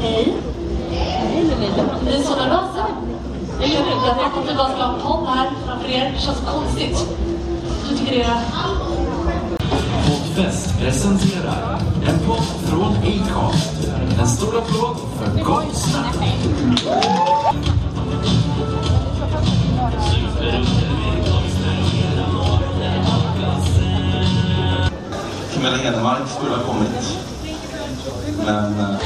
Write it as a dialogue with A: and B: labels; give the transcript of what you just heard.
A: Hej. Ni är så nervösa. Eller hur? Jag tänkte att vi bara skulle ha en podd här framför er. Det känns konstigt. Du tycker det är...
B: Poddfest presenterar en podd från Acast. En stor applåd för Gott Snack.
C: Camilla Henemark skulle ha kommit. Men... Eh,